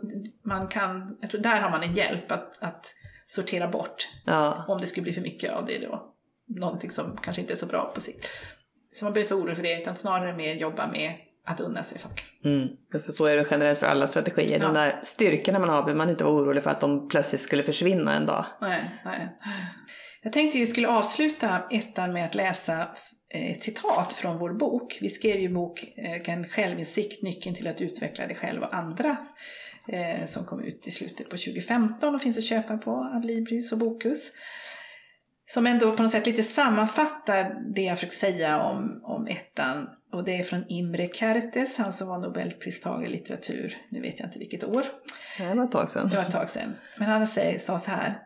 man kan, jag tror där har man en hjälp att, att sortera bort Ja. om det skulle bli för mycket av det då. Någonting som kanske inte är så bra på sikt. Behöver inte vara orolig för det, utan snarare mer jobba med att unna sig saker. Mm. Så är det generellt för alla strategier. De Ja. där styrkorna man har behöver man inte vara orolig för att de plötsligt skulle försvinna en dag. Nej, nej. Jag tänkte vi skulle avsluta ettan med att läsa eh, ett citat från vår bok. Vi skrev ju bok eh, självinsikt, nyckeln till att utveckla dig själv och andra eh, som kom ut i slutet på 2015 och finns att köpa på Adlibris och Bokus. Som ändå på något sätt lite sammanfattar det jag försökt säga om, om ettan. Och det är från Imre Kertész, han som var Nobelpristagare i litteratur, nu vet jag inte vilket år. Det var ett tag sedan. Det var ett tag sedan. Men han säger, sa så här.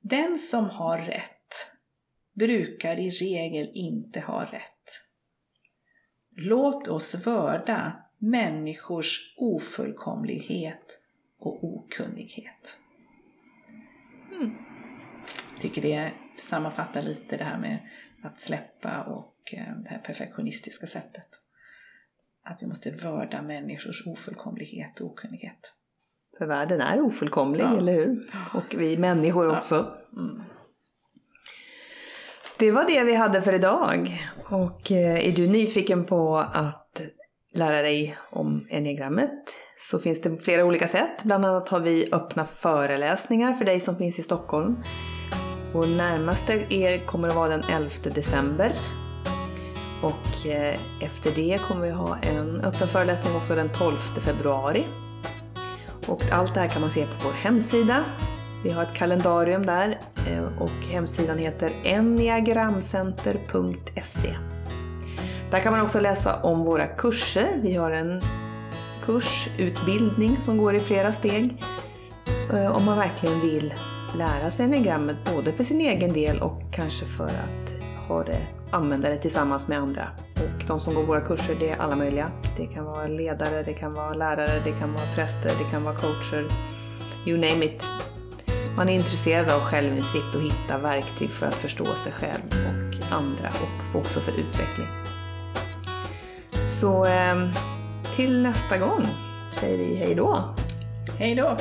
Den som har rätt brukar i regel inte ha rätt. Låt oss vörda människors ofullkomlighet och okunnighet. Mm. Tycker det sammanfattar lite det här med att släppa och eh, det här perfektionistiska sättet. Att vi måste vörda människors ofullkomlighet och okunnighet. För världen är ofullkomlig, Ja. eller hur? Och vi människor Ja. också. Mm. Det var det vi hade för idag. Och eh, är du nyfiken på att lära dig om enneagrammet så finns det flera olika sätt. Bland annat har vi öppna föreläsningar för dig som finns i Stockholm. Vår närmaste är, kommer att vara den 11 december. Och eh, efter det kommer vi ha en öppen föreläsning också den 12 februari. Och allt det här kan man se på vår hemsida. Vi har ett kalendarium där eh, och hemsidan heter enneagramcenter.se. Där kan man också läsa om våra kurser. Vi har en kursutbildning som går i flera steg. Eh, Om man verkligen vill lära sig enagrammet både för sin egen del och kanske för att ha det, använda det tillsammans med andra. Och de som går våra kurser, det är alla möjliga. Det kan vara ledare, det kan vara lärare, det kan vara präster, det kan vara coacher. You name it. Man är intresserad av självinsikt och hitta verktyg för att förstå sig själv och andra och också för utveckling. Så ehm, till nästa gång säger vi hej då. Hej då!